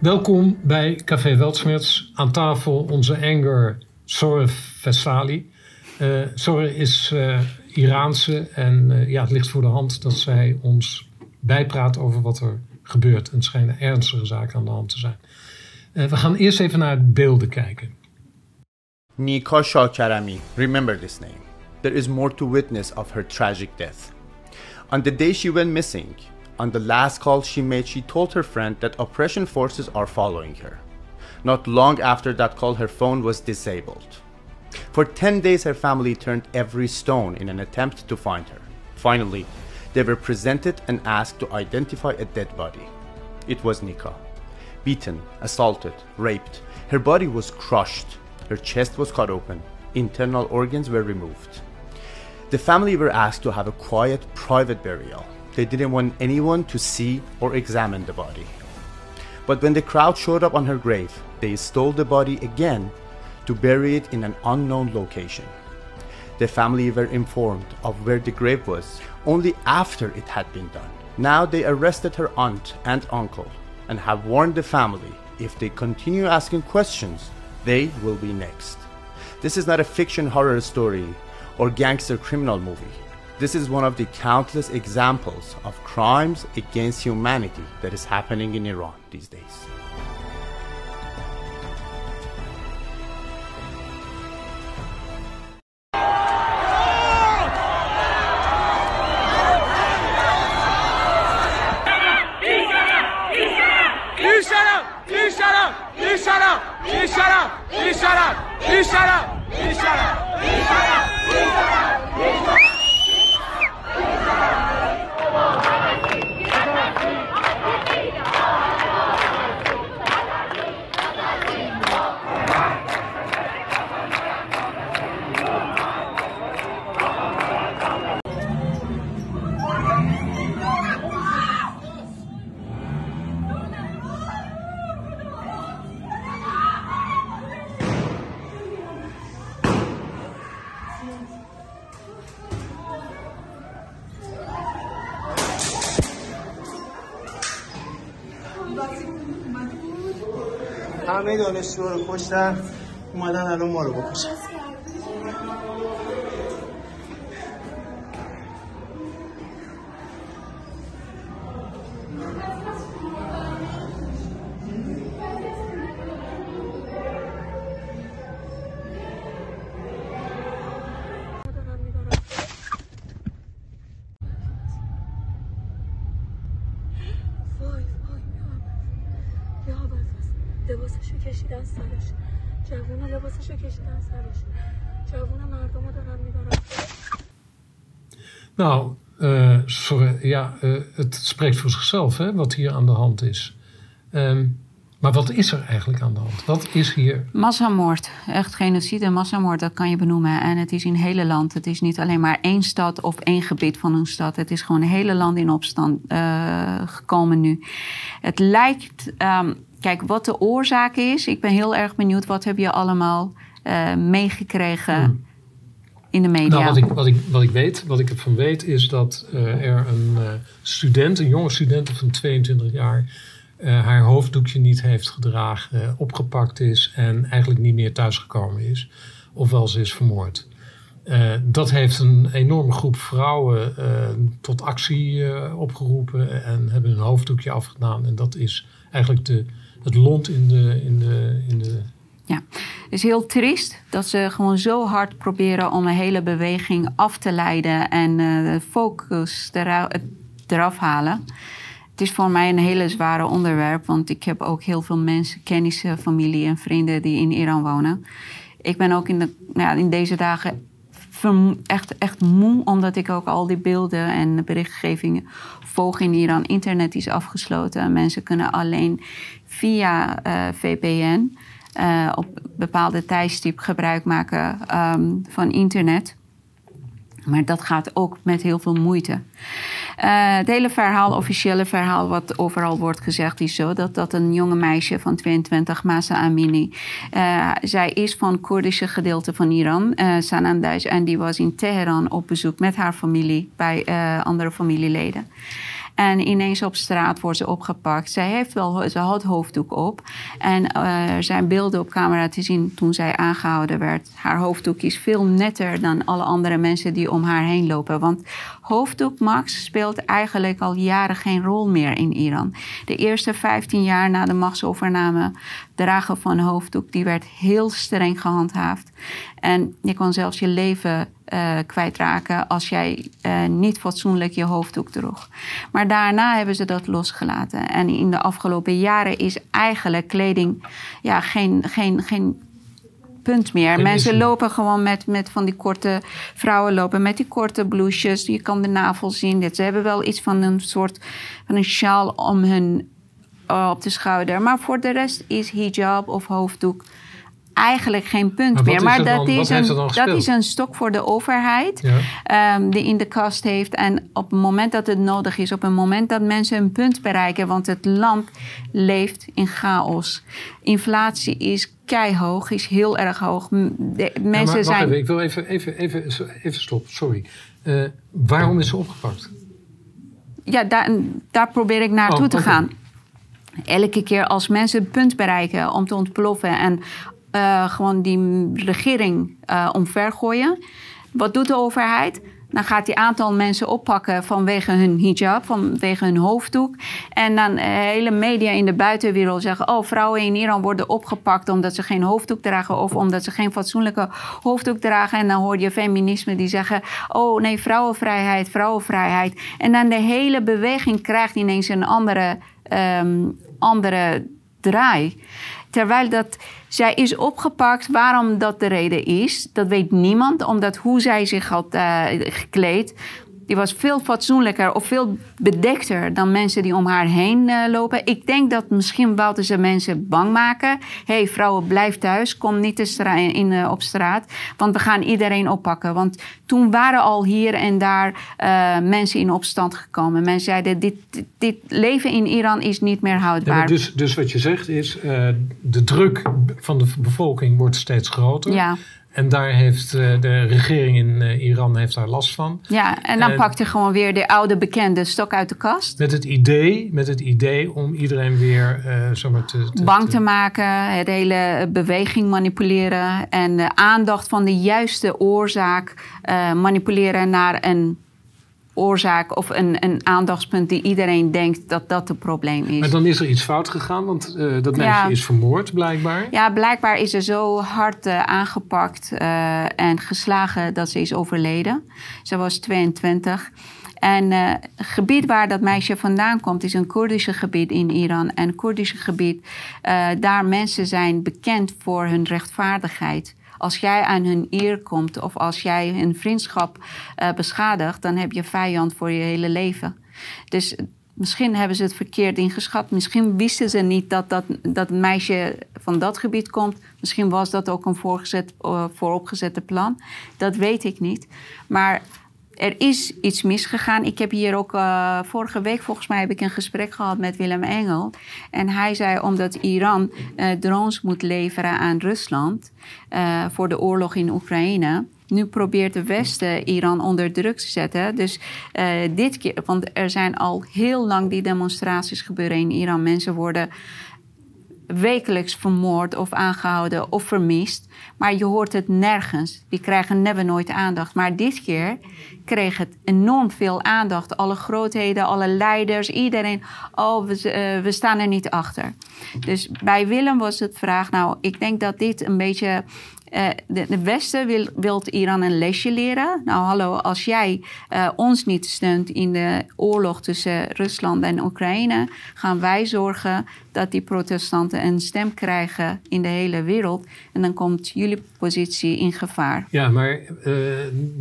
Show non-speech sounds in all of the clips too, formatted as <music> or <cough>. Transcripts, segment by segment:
Welkom bij Café Weltsmerts. Aan tafel onze anger Sore Vestali. Uh, Sore is uh, Iraanse en uh, ja, het ligt voor de hand dat zij ons bijpraat over wat er gebeurt. En het schijnen ernstige zaken aan de hand te zijn. we gaan eerst even naar beelden kijken. Nika Shakarami, remember this name. There is more to witness of her tragic death. On the day she went missing, On the last call she made, she told her friend that oppression forces are following her. Not long after that call, her phone was disabled. For 10 days, her family turned every stone in an attempt to find her. Finally, they were presented and asked to identify a dead body. It was Nika. Beaten, assaulted, raped. Her body was crushed. Her chest was cut open. Internal organs were removed. The family were asked to have a quiet, private burial. They didn't want anyone to see or examine the body. But when the crowd showed up on her grave, they stole the body again to bury it in an unknown location. The family were informed of where the grave was only after it had been done. Now they arrested her aunt and uncle and have warned the family if they continue asking questions, they will be next. This is not a fiction horror story or gangster criminal movie. This is one of the countless examples of crimes against humanity that is happening in Iran these days. دانشجو رو کشتن اومدن الان ما رو بکشن. Nou, uh, sorry, ja, uh, het spreekt voor zichzelf hè, wat hier aan de hand is. Um, maar wat is er eigenlijk aan de hand? Wat is hier? Massamoord. Echt genocide, massamoord, dat kan je benoemen. En het is in het hele land. Het is niet alleen maar één stad of één gebied van een stad. Het is gewoon het hele land in opstand uh, gekomen nu. Het lijkt um, Kijk, wat de oorzaak is, ik ben heel erg benieuwd. Wat heb je allemaal meegekregen hmm. In de media? Nou, wat ik, wat, ik, wat ik weet, wat ik ervan weet, is dat uh, er een uh, student, een jonge student van 22 jaar, haar hoofddoekje niet heeft gedragen, opgepakt is en eigenlijk niet meer thuisgekomen is. Ofwel ze is vermoord. dat heeft een enorme groep vrouwen tot actie opgeroepen en hebben hun hoofddoekje afgedaan. En dat is eigenlijk de het lont in de, in de, in de ja, het is heel triest dat ze gewoon zo hard proberen om een hele beweging af te leiden en uh, de focus eraf, eraf halen. Het is voor mij een hele zware onderwerp, want ik heb ook heel veel mensen, kennissen, familie en vrienden die in Iran wonen. Ik ben ook in, de, nou, in deze dagen echt, echt moe, omdat ik ook al die beelden en berichtgevingen volg in Iran. Internet is afgesloten. Mensen kunnen alleen via eh, VPN uh, eh, op bepaalde tijdstip gebruik maken um, van internet. Maar dat gaat ook met heel veel moeite. Uh, het hele verhaal, officiële verhaal, wat overal wordt gezegd, is zo dat dat een jonge meisje van 22, Masa Amini, uh, zij is van het Koerdische gedeelte van Iran, uh, Sanandaj, en die was in Teheran op bezoek met haar familie bij andere familieleden. En ineens op straat wordt ze opgepakt. Zij heeft wel, ze had hoofddoek op. En uh, er zijn beelden op camera te zien toen zij aangehouden werd. Haar hoofddoek is veel netter dan alle andere mensen die om haar heen lopen. Want hoofddoek Max speelt eigenlijk al jaren geen rol meer in Iran. De eerste 15 jaar na de machtsovername dragen van hoofddoek, die werd heel streng gehandhaafd. En je kon zelfs je leven uh, kwijtraken als jij uh, niet fatsoenlijk je hoofddoek droeg. Maar daarna hebben ze dat losgelaten. En in de afgelopen jaren is eigenlijk kleding ja, geen, geen, geen punt meer. Mensen lopen gewoon met, met van die korte... Vrouwen lopen met die korte blouses. Je kan de navel zien. Ze hebben wel iets van een soort van een sjaal om hun uh, op de schouder. Maar voor de rest is hijab of hoofddoek eigenlijk geen punt meer. Maar dat, is een, dat is een stok voor de overheid ja. um, die in de kast heeft. En op het moment dat het nodig is, op het moment dat mensen een punt bereiken, want het land leeft in chaos. Inflatie is keihog, is heel erg hoog. De, mensen ja, zijn. Even, ik wil even, even, even, even stoppen, sorry. Uh, waarom is ze opgepakt? Ja, daar, daar probeer ik naartoe oh, te okay. gaan. Elke keer als mensen een punt bereiken om te ontploffen en uh, gewoon die regering uh, omvergooien. Wat doet de overheid? Dan gaat die aantal mensen oppakken vanwege hun hijab, vanwege hun hoofddoek. En dan de hele media in de buitenwereld zeggen: Oh, vrouwen in Iran worden opgepakt omdat ze geen hoofddoek dragen of omdat ze geen fatsoenlijke hoofddoek dragen. En dan hoor je feminisme die zeggen: Oh nee, vrouwenvrijheid, vrouwenvrijheid. En dan de hele beweging krijgt ineens een andere, um, andere draai. Terwijl dat, zij is opgepakt. Waarom dat de reden is, dat weet niemand. Omdat hoe zij zich had uh, gekleed, die was veel fatsoenlijker of veel bedekter dan mensen die om haar heen uh, lopen. Ik denk dat misschien wouden ze mensen bang maken. Hé, hey, vrouwen, blijf thuis. Kom niet stra in, uh, op straat. Want we gaan iedereen oppakken. Want toen waren al hier en daar uh, mensen in opstand gekomen. Mensen zeiden, dit, dit, dit, leven in Iran is niet meer houdbaar. Ja, dus, dus wat je zegt is, de druk van de bevolking wordt steeds groter. Ja. En daar heeft uh, de regering in uh, Iran heeft daar last van. Ja, en dan en, pakt hij gewoon weer de oude bekende stok uit de kast. Met het idee, met het idee om iedereen weer uh, zomaar te, te, bang te, te maken, de hele beweging manipuleren en de aandacht van de juiste oorzaak manipuleren naar een oorzaak of een, een aandachtspunt die iedereen denkt dat dat het probleem is. Maar dan is er iets fout gegaan, want uh, dat meisje ja. is vermoord blijkbaar. Ja, blijkbaar is ze zo hard uh, aangepakt uh, en geslagen dat ze is overleden. Ze was 22. En het gebied waar dat meisje vandaan komt is een Koerdische gebied in Iran. En Koerdische gebied, daar mensen zijn bekend voor hun rechtvaardigheid. Als jij aan hun eer komt of als jij hun vriendschap uh, beschadigt, dan heb je vijand voor je hele leven. Dus misschien hebben ze het verkeerd ingeschat. Misschien wisten ze niet dat dat, dat meisje van dat gebied komt. Misschien was dat ook een voorgezet, uh, vooropgezette plan. Dat weet ik niet. Maar er is iets misgegaan. Ik heb hier ook uh, vorige week, volgens mij, heb ik een gesprek gehad met Willem Engel. En hij zei omdat Iran uh, drones moet leveren aan Rusland uh, voor de oorlog in Oekraïne. Nu probeert de Westen Iran onder druk te zetten. Dus dit keer, want er zijn al heel lang die demonstraties gebeuren in Iran. Mensen worden wekelijks vermoord of aangehouden of vermist. Maar je hoort het nergens. Die krijgen never nooit aandacht. Maar dit keer kreeg het enorm veel aandacht. Alle grootheden, alle leiders, iedereen. Oh, we, uh, we staan er niet achter. Dus bij Willem was het vraag, nou, ik denk dat dit een beetje uh, de, de, Westen wil, wilt Iran een lesje leren. Nou, hallo, als jij uh, ons niet steunt in de oorlog tussen Rusland en Oekraïne, gaan wij zorgen dat die protestanten een stem krijgen in de hele wereld. En dan komt jullie positie in gevaar. Ja, maar uh,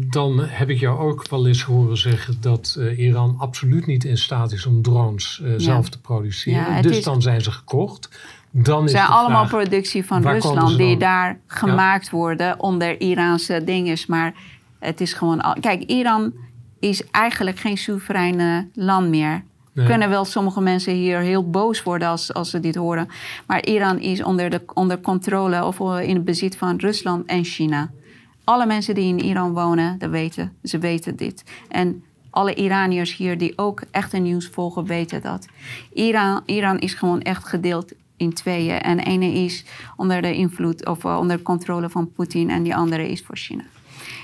dan heb ik jou ook wel eens horen zeggen dat Iran absoluut niet in staat is om drones ja. zelf te produceren. Ja, dus is... dan zijn ze gekocht. Dan is zijn allemaal productie van Rusland die daar gemaakt ja. worden onder Iraanse dingen. Maar het is gewoon. Al, kijk, Iran is eigenlijk geen soevereine land meer. Nee. Kunnen wel sommige mensen hier heel boos worden als, als ze dit horen. Maar Iran is onder, de, onder controle of in het bezit van Rusland en China. Alle mensen die in Iran wonen, dat weten. Ze weten dit. En alle Iraniërs hier die ook echte nieuws volgen, weten dat. Iran, Iran is gewoon echt gedeeld in tweeën. En ene is onder de invloed of uh, onder controle van Poetin en die andere is voor China.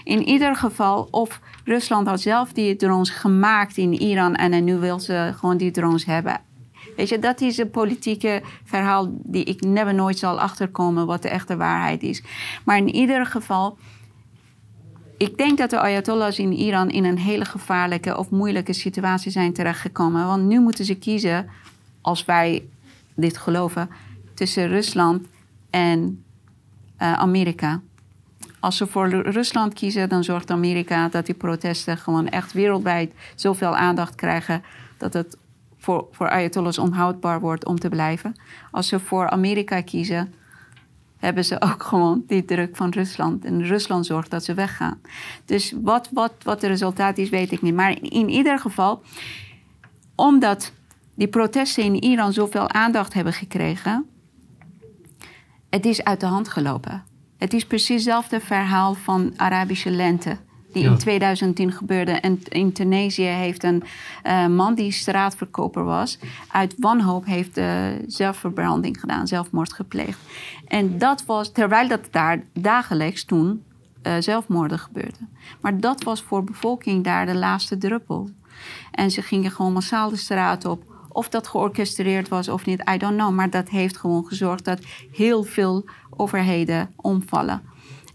In ieder geval, of Rusland had zelf die drones gemaakt in Iran en nu wil ze gewoon die drones hebben. Weet je, dat is een politieke verhaal die ik never nooit zal achterkomen wat de echte waarheid is. Maar in ieder geval, ik denk dat de Ayatollahs in Iran in een hele gevaarlijke of moeilijke situatie zijn terechtgekomen. Want nu moeten ze kiezen, als wij dit geloven, tussen Rusland en uh, Amerika. Als ze voor Rusland kiezen, dan zorgt Amerika dat die protesten gewoon echt wereldwijd zoveel aandacht krijgen dat het voor, voor Ayatollahs onhoudbaar wordt om te blijven. Als ze voor Amerika kiezen, hebben ze ook <laughs> gewoon die druk van Rusland. En Rusland zorgt dat ze weggaan. Dus wat, wat, wat het resultaat is, weet ik niet. Maar in ieder geval, omdat die protesten in Iran zoveel aandacht hebben gekregen, het is uit de hand gelopen. Het is precies hetzelfde verhaal van Arabische lente. Die in 2010 gebeurde. En in Tunesië heeft een uh, man die straatverkoper was, uit wanhoop heeft uh, zelfverbranding gedaan, zelfmoord gepleegd. En dat was, terwijl dat daar dagelijks toen uh, zelfmoorden gebeurden. Maar dat was voor de bevolking daar de laatste druppel. En ze gingen gewoon massaal de straat op. Of dat georchestreerd was of niet, I don't know. Maar dat heeft gewoon gezorgd dat heel veel overheden omvallen.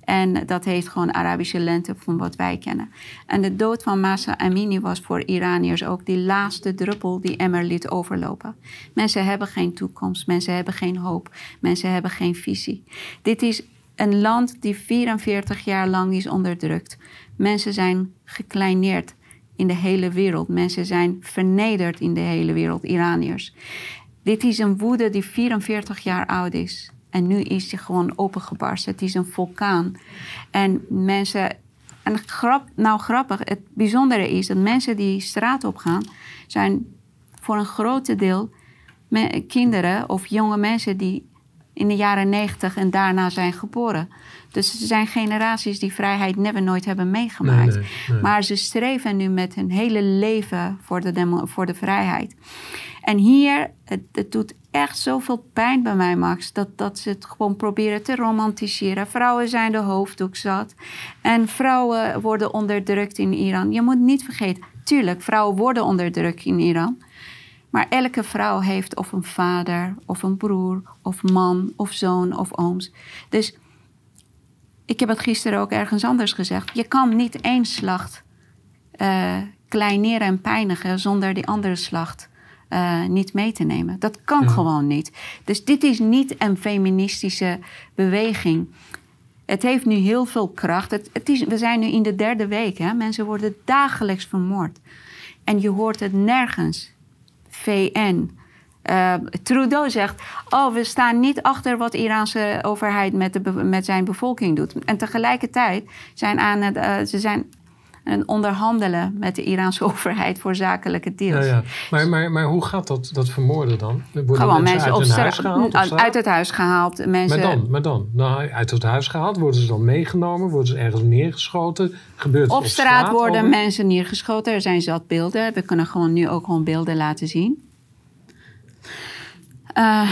En dat heet gewoon Arabische lente van wat wij kennen. En de dood van Masa Amini was voor Iraniërs ook die laatste druppel die emmer liet overlopen. Mensen hebben geen toekomst, mensen hebben geen hoop, mensen hebben geen visie. Dit is een land die 44 jaar lang is onderdrukt. Mensen zijn gekleineerd in de hele wereld. Mensen zijn vernederd in de hele wereld, Iraniërs. Dit is een woede die 44 jaar oud is. En nu is hij gewoon opengebarsten. Het is een vulkaan. En mensen. En grap, nou grappig, het bijzondere is dat mensen die straat op gaan, zijn voor een groot deel kinderen of jonge mensen die in de jaren negentig en daarna zijn geboren. Dus er zijn generaties die vrijheid never nooit hebben meegemaakt. Maar ze streven nu met hun hele leven voor de, voor de vrijheid. En hier, het, het doet echt zoveel pijn bij mij, Max, dat, dat ze het gewoon proberen te romantiseren. Vrouwen zijn de hoofddoek zat en vrouwen worden onderdrukt in Iran. Je moet niet vergeten, tuurlijk, vrouwen worden onderdrukt in Iran. Maar elke vrouw heeft of een vader, of een broer, of man, of zoon, of ooms. Dus ik heb het gisteren ook ergens anders gezegd. Je kan niet één slacht uh, kleineren en pijnigen zonder die andere slacht uh, niet mee te nemen. Dat kan gewoon niet. Dus dit is niet een feministische beweging. Het heeft nu heel veel kracht. Het, het is, we zijn nu in de derde week. Hè? Mensen worden dagelijks vermoord. En je hoort het nergens. VN. Uh, eh, Trudeau zegt: Oh, we staan niet achter wat de Iraanse overheid met, de, met zijn bevolking doet. En tegelijkertijd zijn aan het, uh, ze zijn en onderhandelen met de Iraanse <laughs> overheid voor zakelijke deals. Ja, ja. Maar, maar, maar hoe gaat dat, dat vermoorden dan? Worden Gewoon mensen, uit, huis gehaald, uit het huis gehaald. Mensen... Maar dan, maar dan nou, uit het huis gehaald, worden ze dan meegenomen? Worden ze ergens neergeschoten? Gebeurt op, op straat, worden mensen neergeschoten. Er zijn zat beelden. We kunnen gewoon nu ook gewoon beelden laten zien. Uh,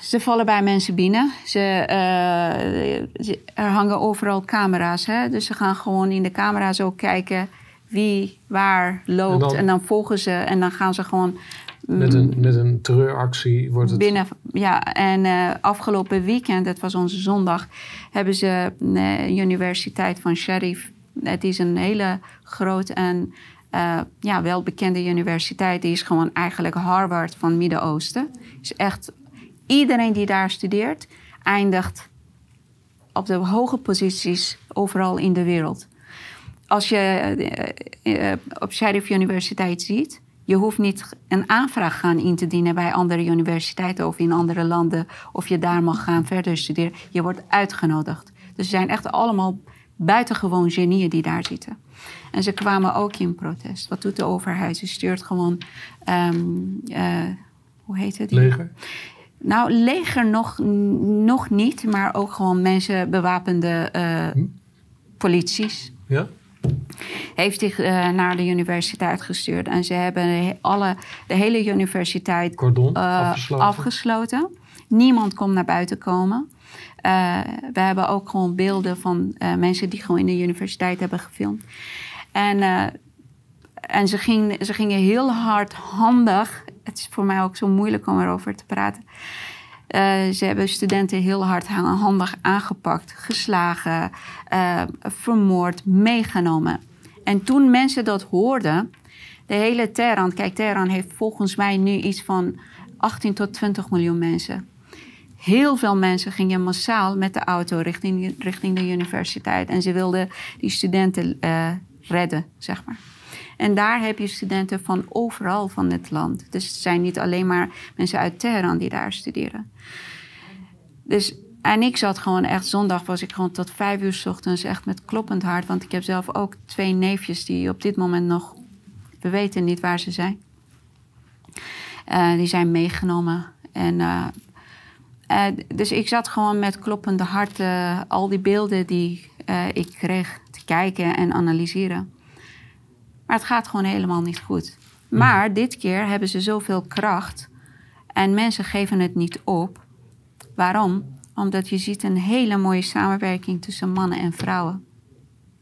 ze vallen bij mensen binnen. Ze, uh, er hangen overal camera's. Hè? Dus ze gaan gewoon in de camera's ook kijken wie waar loopt. En dan, volgen ze en dan gaan ze gewoon. Met een, met een terreuractie wordt het. Binnen, ja, en uh, afgelopen weekend, dat was onze zondag, hebben ze de Universiteit van Sharif. Het is een hele grote en uh, ja, welbekende universiteit. Die is gewoon eigenlijk Harvard van Midden-Oosten. Is echt iedereen die daar studeert, eindigt op de hoge posities overal in de wereld. Als je uh, op Sheriff Universiteit ziet, je hoeft niet een aanvraag gaan in te dienen bij andere universiteiten of in andere landen, of je daar mag gaan verder studeren. Je wordt uitgenodigd. Dus er zijn echt allemaal buitengewoon genieën die daar zitten. En ze kwamen ook in protest. Wat doet de overheid? Ze stuurt gewoon, um, uh, hoe heet het? Leger? Nou, leger nog, nog niet, maar ook gewoon mensen, bewapende uh, polities. Ja? heeft zich eh, naar de universiteit gestuurd. En ze hebben alle, de hele universiteit Cordon eh, afgesloten. afgesloten. Niemand kon naar buiten komen. Eh, we hebben ook gewoon beelden van eh, mensen die gewoon in de universiteit hebben gefilmd. En, eh, en ze, ging, ze gingen heel hardhandig. Het is voor mij ook zo moeilijk om erover te praten. Ze hebben studenten heel hardhandig aangepakt, geslagen, vermoord, meegenomen. En toen mensen dat hoorden, de hele Teheran, kijk, Teheran heeft volgens mij nu iets van 18 tot 20 miljoen mensen. Heel veel mensen gingen massaal met de auto richting, richting de universiteit. En ze wilden die studenten eh, redden, zeg maar. En daar heb je studenten van overal van het land. Dus het zijn niet alleen maar mensen uit Teheran die daar studeren. Dus, en ik zat gewoon echt, zondag was ik gewoon tot vijf uur 's ochtends echt met kloppend hart. Want ik heb zelf ook twee neefjes die op dit moment nog, we weten niet waar ze zijn. Eh, die zijn meegenomen. En, eh, eh, dus ik zat gewoon met kloppende hart al die beelden die eh, ik kreeg te kijken en analyseren. Maar het gaat gewoon helemaal niet goed. Maar dit keer hebben ze zoveel kracht en mensen geven het niet op. Waarom? Omdat je ziet een hele mooie samenwerking tussen mannen en vrouwen.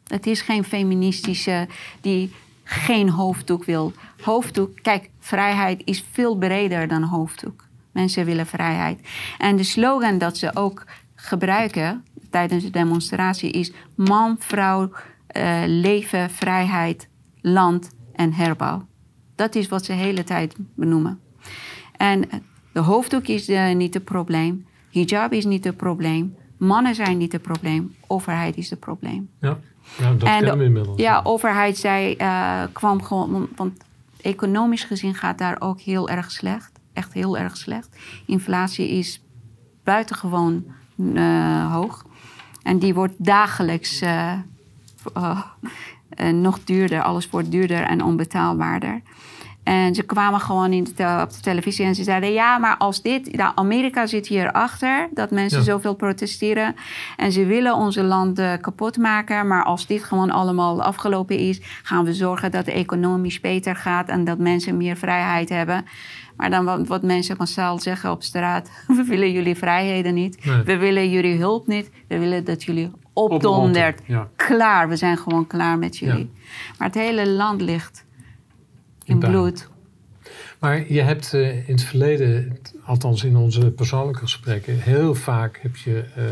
Het is geen feministische die geen hoofddoek wil. Hoofddoek, kijk, vrijheid is veel breder dan hoofddoek. Mensen willen vrijheid. En de slogan dat ze ook gebruiken tijdens de demonstratie is: man, vrouw, eh, leven, vrijheid, land en herbouw. Dat is wat ze de hele tijd benoemen. En de hoofddoek is eh, niet het probleem. Hijab is niet het probleem. Mannen zijn niet het probleem. Overheid is het probleem. Ja, nou, dat En kennen we inmiddels. Ja, overheid zei, eh, kwam gewoon... Want economisch gezien gaat daar ook heel erg slecht. Echt heel erg slecht. Inflatie is buitengewoon eh, hoog. En die wordt dagelijks eh, eh, nog duurder. Alles wordt duurder en onbetaalbaarder. En ze kwamen gewoon in de op de televisie en ze zeiden: Ja, maar als dit. Nou, Amerika zit hierachter dat mensen Ja. zoveel protesteren. En ze willen onze landen kapot maken. Maar als dit gewoon allemaal afgelopen is, gaan we zorgen dat het economisch beter gaat en dat mensen meer vrijheid hebben. Maar dan wat, wat mensen massaal zeggen op straat: <laughs> We willen jullie vrijheden niet. Nee. We willen jullie hulp niet. We willen dat jullie opdonderd. Ja. Klaar, we zijn gewoon klaar met jullie. Maar het hele land ligt in bloed. Maar je hebt eh, in het verleden, althans in onze persoonlijke gesprekken, heel vaak heb je eh,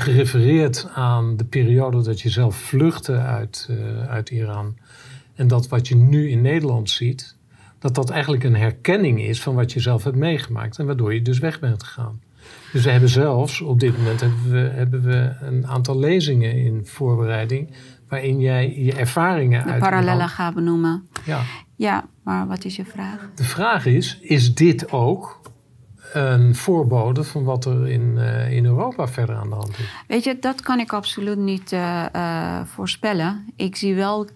gerefereerd aan de periode dat je zelf vluchtte uit, eh, uit Iran. En dat wat je nu in Nederland ziet, dat dat eigenlijk een herkenning is van wat je zelf hebt meegemaakt. En waardoor je dus weg bent gegaan. Dus we hebben zelfs, op dit moment hebben we, hebben we een aantal lezingen in voorbereiding. Waarin jij je ervaringen De uit parallellen gaan benoemen. Ja, Ja, maar wat is je vraag? de vraag is, is dit ook een voorbode van wat er in, eh, in Europa verder aan de hand is? Weet je, dat kan ik absoluut niet eh, eh, voorspellen. Ik zie wel,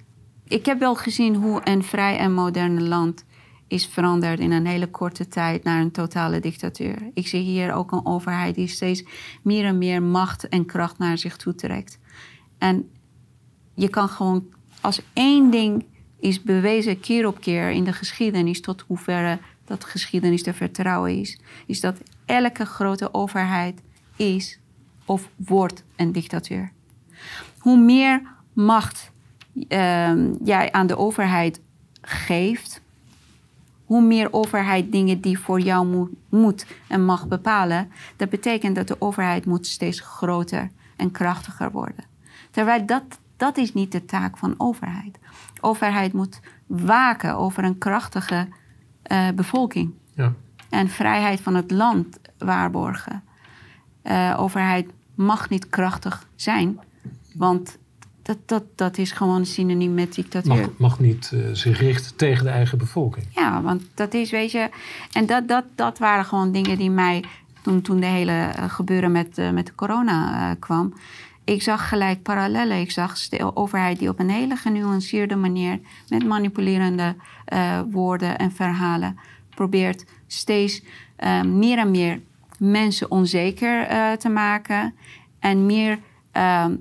ik heb wel gezien hoe een vrij en modern land is veranderd in een hele korte tijd naar een totale dictatuur. Ik zie hier ook een overheid die steeds meer en meer macht en kracht naar zich toe trekt. En je kan gewoon, als één ding is bewezen keer op keer in de geschiedenis, tot hoeverre dat geschiedenis te vertrouwen is, is dat elke grote overheid is of wordt een dictatuur. Hoe meer macht ehm, jij aan de overheid geeft, hoe meer overheid dingen die voor jou moet, moet en mag bepalen, dat betekent dat de overheid moet steeds groter en krachtiger worden. Terwijl dat, dat is niet de taak van overheid. Overheid moet waken over een krachtige eh, bevolking Ja. en vrijheid van het land waarborgen. Eh, overheid mag niet krachtig zijn, want dat, dat, dat is gewoon synoniem met dictatuur. Mag, mag niet eh, zich richten tegen de eigen bevolking. Ja, want dat is, weet je... En dat, dat, dat waren gewoon dingen die mij... Toen, toen de hele eh, gebeuren met, eh, met de corona eh, kwam... Ik zag gelijk parallellen. Ik zag de overheid die op een hele genuanceerde manier... met manipulerende woorden en verhalen... probeert steeds eh, meer en meer mensen onzeker te maken... en meer... ehm,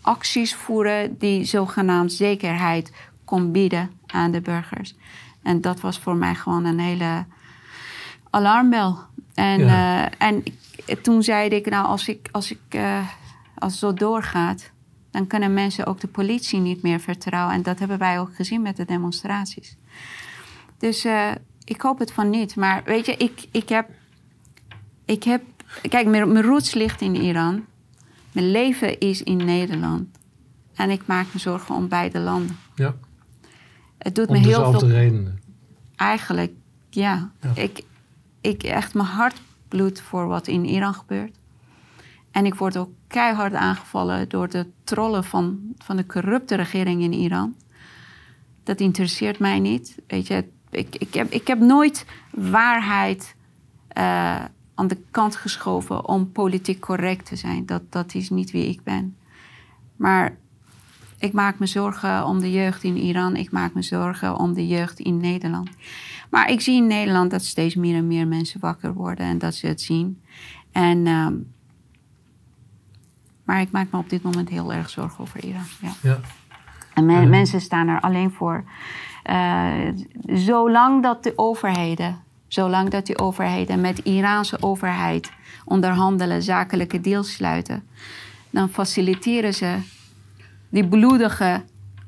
acties voeren die zogenaamd zekerheid kon bieden aan de burgers. En dat was voor mij gewoon een hele alarmbel. En, Ja. eh, en ik- toen zei ik, nou, als, ik, als, ik, eh, als het zo doorgaat, dan kunnen mensen ook de politie niet meer vertrouwen. En dat hebben wij ook gezien met de demonstraties. Dus eh, ik hoop het van niet. Maar weet je, ik, ik heb. Ik heb kijk, mijn, mijn roots ligt in Iran. Mijn leven is in Nederland. En ik maak me zorgen om beide landen. Ja, Het doet me om heel dezelfde veel. redenen. Eigenlijk, ja. Ja. Ik, ik echt mijn hart bloedt voor wat in Iran gebeurt. En ik word ook keihard aangevallen door de trollen van, van de corrupte regering in Iran. Dat interesseert mij niet. Weet je, ik, ik, heb, ik heb nooit waarheid eh, aan de kant geschoven om politiek correct te zijn. Dat, dat is niet wie ik ben. Maar ik maak me zorgen om de jeugd in Iran. Ik maak me zorgen om de jeugd in Nederland. Maar ik zie in Nederland dat steeds meer en meer mensen wakker worden en dat ze het zien. En, ehm, maar ik maak me op dit moment heel erg zorgen over Iran. Ja. Ja. En men- mensen staan er alleen voor. Eh, zolang dat de overheden, zolang dat die overheden met de Iraanse overheid onderhandelen, zakelijke deals sluiten, dan faciliteren ze die bloedige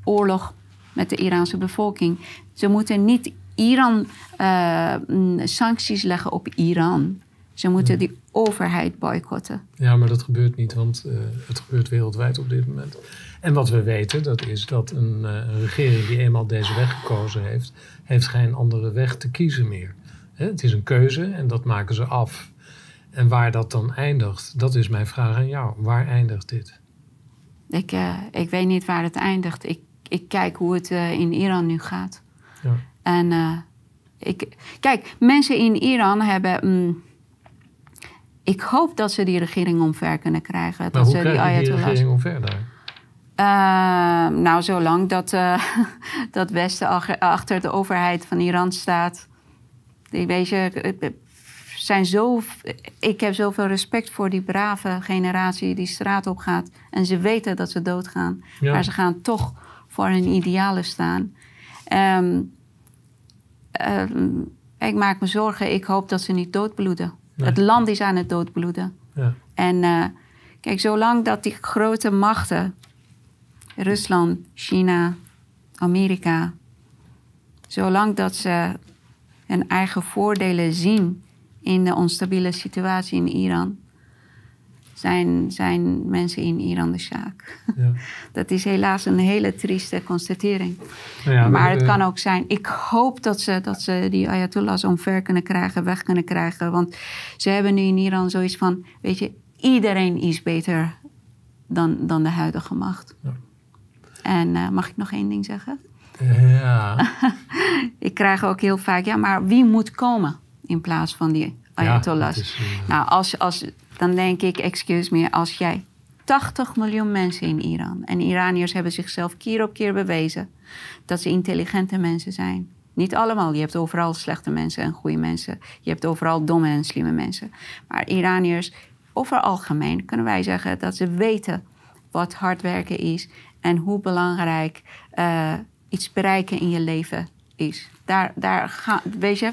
oorlog met de Iraanse bevolking. Ze moeten niet Iran eh, mm, sancties leggen op Iran. Ze moeten die overheid boycotten. Ja, maar dat gebeurt niet, want eh, het gebeurt wereldwijd op dit moment. En wat we weten, dat is dat een, eh, een regering die eenmaal deze weg gekozen heeft, heeft geen andere weg te kiezen meer. Het is een keuze en dat maken ze af. En waar dat dan eindigt, dat is mijn vraag aan jou. Waar eindigt dit? Ik, eh, ik weet niet waar het eindigt. Ik, ik kijk hoe het eh, in Iran nu gaat. Ja. En eh, ik, kijk, mensen in Iran hebben. mm, ik hoop dat ze die regering omver kunnen krijgen. Maar dat hoe ze die je regering omver daar? Nou, zolang dat, <laughs> dat Westen ach- achter de overheid van Iran staat. Ik weet je, het- het zijn zo, ik heb zoveel respect voor die brave generatie die straat op gaat. En ze weten dat ze doodgaan. Ja. Maar ze gaan toch voor hun idealen staan. Ehm, ehm, ik maak me zorgen. Ik hoop dat ze niet doodbloeden. Nee. Het land is aan het doodbloeden. Ja. En eh, kijk, zolang dat die grote machten, Rusland, China, Amerika, zolang dat ze hun eigen voordelen zien in de onstabiele situatie in Iran, zijn, zijn mensen in Iran de zaak. Ja. <laughs> Dat is helaas een hele trieste constatering. Nou ja, maar het kan ook zijn. Ik hoop dat ze, dat ze die Ayatollahs omver kunnen krijgen, weg kunnen krijgen. Want ze hebben nu in Iran zoiets van: weet je, iedereen is beter dan, dan de huidige macht. Ja. En eh, mag ik nog één ding zeggen? Ja, <laughs> Ik krijg ook heel vaak: ja, maar wie moet komen in plaats van die Ayatollahs? dat is, eh, Nou, als, als, dan denk ik, excuse me, als jij 80 miljoen mensen in Iran. En Iraniërs hebben zichzelf keer op keer bewezen dat ze intelligente mensen zijn. Niet allemaal. Je hebt overal slechte mensen en goede mensen. Je hebt overal domme en slimme mensen. Maar Iraniërs, over algemeen, kunnen wij zeggen dat ze weten wat hard werken is en hoe belangrijk eh, iets bereiken in je leven is. Daar, daar ga, weet je.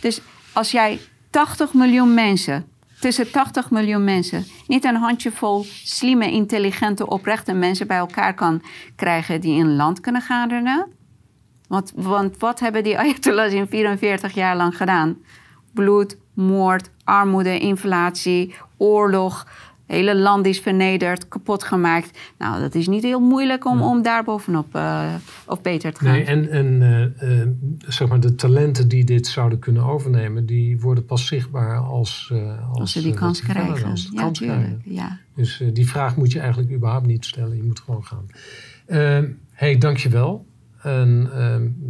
Dus als jij 80 miljoen mensen, tussen 80 miljoen mensen, niet een handjevol slimme, intelligente, oprechte mensen bij elkaar kan krijgen die een land kunnen gaan. Want, want wat hebben die Ayatollahs in 44 jaar lang gedaan? Bloed, moord, armoede, inflatie, oorlog. Hele land is vernederd, kapot gemaakt. Nou, dat is niet heel moeilijk om, om daar bovenop uh, of beter te gaan. Nee, en, en uh, uh, zeg maar de talenten die dit zouden kunnen overnemen, die worden pas zichtbaar als, als, als ze die kans krijgen. Als ja, kans tuurlijk. krijgen. Ja. Dus die vraag moet je eigenlijk überhaupt niet stellen. Je moet gewoon gaan. Hé, hey, dankjewel. En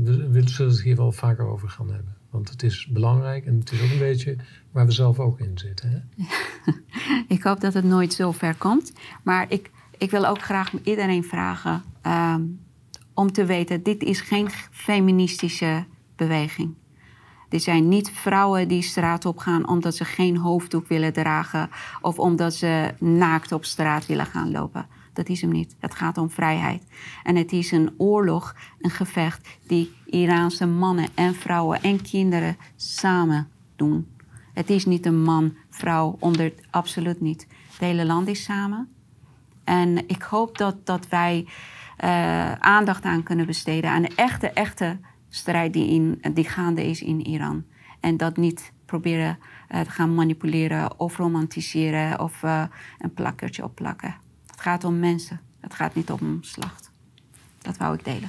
we, we zullen het hier wel vaker over gaan hebben. Want het is belangrijk en het is ook een beetje waar we zelf ook in zitten. Hè? <laughs> ik hoop dat het nooit zo ver komt. Maar ik, ik wil ook graag iedereen vragen um, om te weten: dit is geen feministische beweging. Dit zijn niet vrouwen die straat op gaan omdat ze geen hoofddoek willen dragen of omdat ze naakt op straat willen gaan lopen. Dat is hem niet. Het gaat om vrijheid. En het is een oorlog, een gevecht die Iraanse mannen en vrouwen en kinderen samen doen. Het is niet een man, vrouw, onder, absoluut niet. Het hele land is samen. En ik hoop dat, dat wij uh, aandacht aan kunnen besteden aan de echte, echte strijd die, in, die gaande is in Iran. En dat niet proberen uh, te gaan manipuleren of romantiseren of uh, een plakkertje opplakken. Het gaat om mensen. Het gaat niet om slacht. Dat wou ik delen.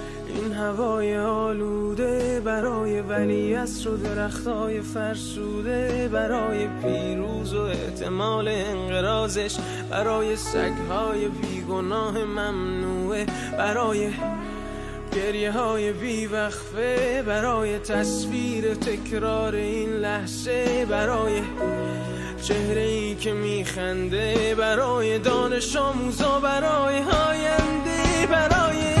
این هوای آلوده برای ولی و درختای فرسوده برای پیروز و احتمال انقرازش برای سگهای بیگناه ممنوعه برای گریه های بیوقفه برای تصویر تکرار این لحظه برای چهره ای که میخنده برای دانش آموزا برای آینده برای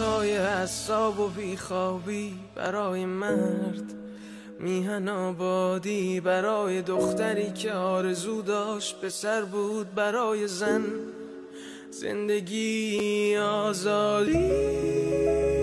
های حساب و بیخوابی برای مرد. میهن آبادی برای دختری که آرزو داشت به سر بود برای زن. زندگی آزادی.